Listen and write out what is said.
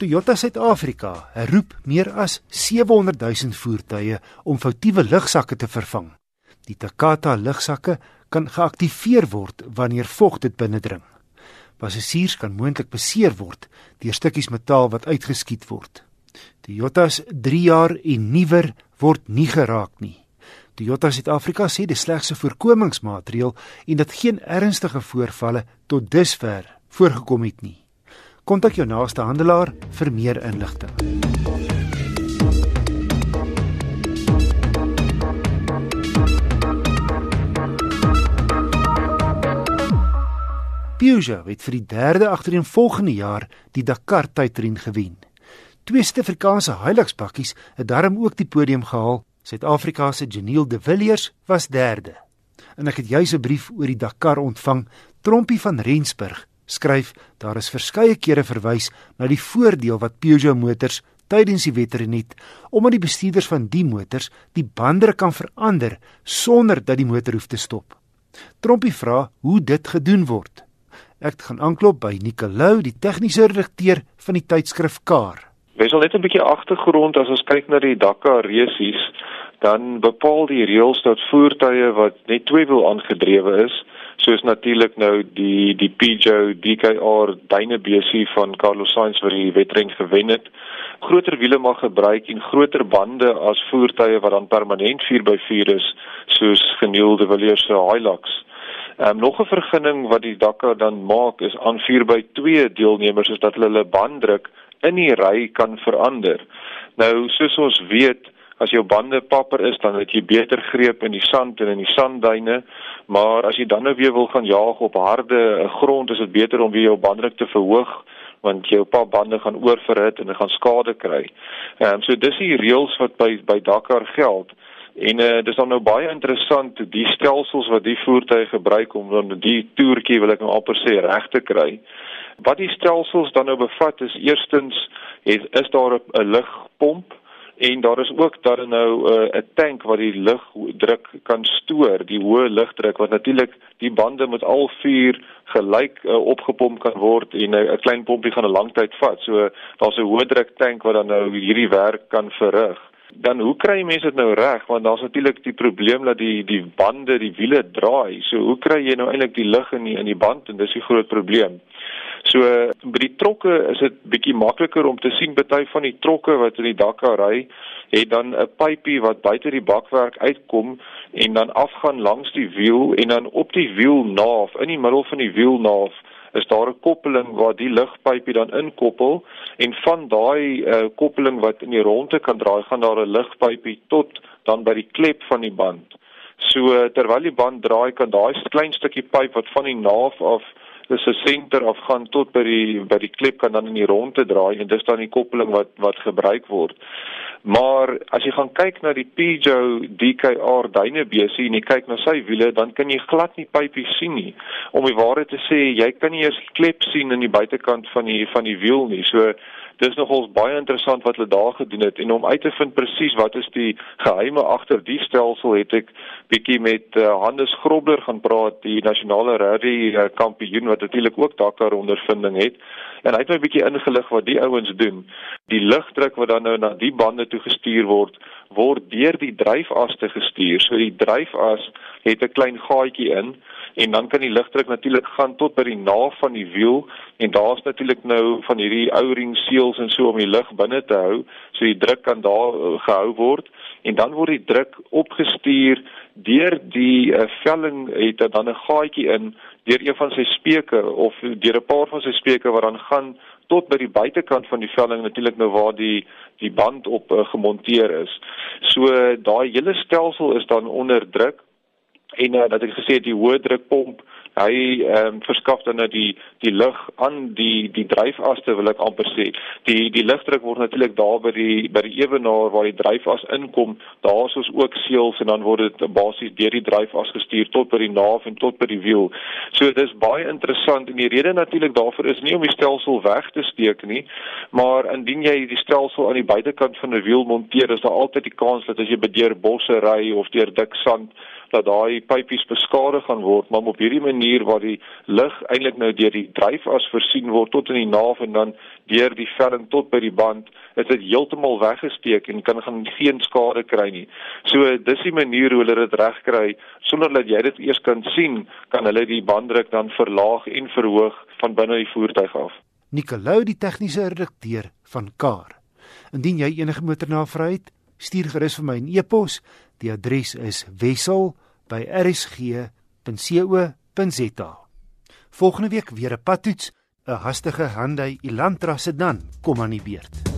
Toyota Suid-Afrika herroep meer as 700 000 voertuie om foutiewe lugsakke te vervang. Die Takata lugsakke kan geaktiveer word wanneer vog dit binnendring. Passasiers kan moontlik beseer word deur stukkies metaal wat uitgeskiet word. Toyota's 3 jaar en nuwer word nie geraak nie. Toyota Suid-Afrika sê dis slegs 'n voorkomingsmaatreël en dat geen ernstige voorvalle tot dusver voorgekom het nie. Kontak jou naaste handelaar vir meer inligting. Peugeot het vir die derde agtereenvolgende jaar die Dakar tydren gewen. Twee Suid-Afrikaanse Hilux bakkies het daarom ook die podium gehaal. Suid-Afrika se Janiel De Villiers was derde. En ek het juis 'n brief oor die Dakar ontvang, Trompie van Rensburg skryf daar is verskeie kere verwys na die voordeel wat Peugeot motors tydens die wedren het omdat die bestuurders van die motors die bande kan verander sonder dat die motor hoef te stop. Trompie vra hoe dit gedoen word. Ek gaan aanklop by Nicolou, die tegniese redakteur van die tydskrif Car. Wys al net 'n bietjie agtergrond as ons kyk na die Dakar resies, dan bepaal die reëls dat voertuie wat net tweewiel aangedrewe is, soos natuurlik nou die die Peugeot DKR Dynabesie van Carlos Sainz wat die wedren gewen het groter wiele mag gebruik en groter bande as voertuie wat dan permanent 4x4 is soos geneelde Villiers se Hilux. Um, nog 'n vergunning wat die Dakar dan maak is aan 4x2 deelnemers is dat hulle hulle banddruk in die ry kan verander. Nou soos ons weet as jou bande papper is dan het jy beter greep in die sand en in die sandduine maar as jy dan nou weer wil gaan jaag op harde eh, grond is dit beter om weer jou banddruk te verhoog want jou papbande gaan oorverhit en hulle gaan skade kry. Ehm um, so dis die reëls wat by by Dakar geld. En uh, dis dan nou baie interessant die stelsels wat die voertuie gebruik om dan die toertjie wil ek nou amper sê reg te kry. Wat die stelsels dan nou bevat is eerstens het, is daar 'n lugpomp en daar is ook daar nou eh, 'n uh, tank wat die lugdruk kan stoor, die hoë lugdruk wat natuurlik die bande met al vier gelyk uh, opgepomp kan word en 'n uh, klein pompie gaan 'n lang tyd vat. So daar's 'n hoë druk tank wat dan nou hierdie werk kan verrig. Dan hoe kry mense dit nou reg want daar's natuurlik die probleem dat die die bande, die wiele draai. So hoe kry jy nou eintlik die lug in die, in die band en dis die groot probleem. So by die trokke is dit bietjie makliker om te sien party van die trokke wat in die dakke ry het dan 'n pypie wat buite die bakwerk uitkom en dan afgaan langs die wiel en dan op die wielnaaf in die middel van die wielnaaf is daar 'n koppeling waar die lugpypie dan inkoppel en van daai uh, koppeling wat in die ronde kan draai gaan daar 'n lugpypie tot dan by die klep van die band. So terwyl die band draai kan daai klein stukkie pyp wat van die naaf af dis 'n senter af gaan tot by die by die klep kan dan in die ronde draai en dis dan die koppeling wat wat gebruik word. Maar as jy gaan kyk na die Peugeot DKR Dynabesie en jy kyk na sy wiele, dan kan jy glad nie pypies sien nie. Om die waarheid te sê, jy kan nie eens klep sien aan die buitekant van die van die wiel nie. So dis nogals baie interessant wat hulle daar gedoen het en om uit te vind presies wat is die geheime agter die stelsel het ek bietjie met uh, Hannes Grobler gaan praat die nasionale rally uh, kampioen wat natuurlik ook Dakar ondervinding het. En hy het my bietjie ingelig wat die ouens doen. Die lugdruk wat dan nou na die bande toe gestuur word word deur die dryfas te gestuur so die dryfas het 'n klein gaatjie in en dan kan die lugdruk natuurlik gaan tot by die naaf van die wiel en daar's natuurlik nou van hierdie O-ring seals en so om die lug binne te hou so die druk kan daar uh, gehou word en dan word die druk opgestuur deur die uh, velling het dan 'n gaatjie in deur een van sy speke of deur 'n paar van sy speke wat dan gaan tot by die buitekant van die velling natuurlik nou waar die die band op uh, gemonteer is. So daai hele stelsel is dan onder druk en uh, dat ek gesê het die hoë drukpomp hy ehm um, verskaf dan nou die die lug aan die die dryfaste wil ek amper sê. Die die lugdruk word natuurlik daar by die by die ewenaar waar die dryfas inkom, daar is ons ook seels en dan word dit basies deur die dryfas gestuur tot by die naaf en tot by die wiel. So dis baie interessant en die rede natuurlik daarvoor is nie om die stelsel weg te steek nie, maar indien jy die stelsel aan die buitekant van 'n wiel monteer, is daar altyd die kans dat as jy deur bosse ry of deur dik sand dat daai pypies beskadig gaan word, maar op hierdie manier waar die lug eintlik nou deur die dryfas voorsien word tot in die naaf en dan deur die velling tot by die band, is dit heeltemal weggesteek en kan gaan geen skade kry nie. So dis die manier hoe hulle dit regkry sonder dat jy dit eers kan sien, kan hulle die banddruk dan verlaag en verhoog van binne die voertuig af. Nicolou die tegniese redakteur van Kar. Indien jy enige motornavrae het, stuur gerus vir my 'n e-pos. Die adres is wissel@rsg.co.za. Volgende week weer 'n padtoets, 'n hastige Hyundai Elantra sedan kom aan die beurt.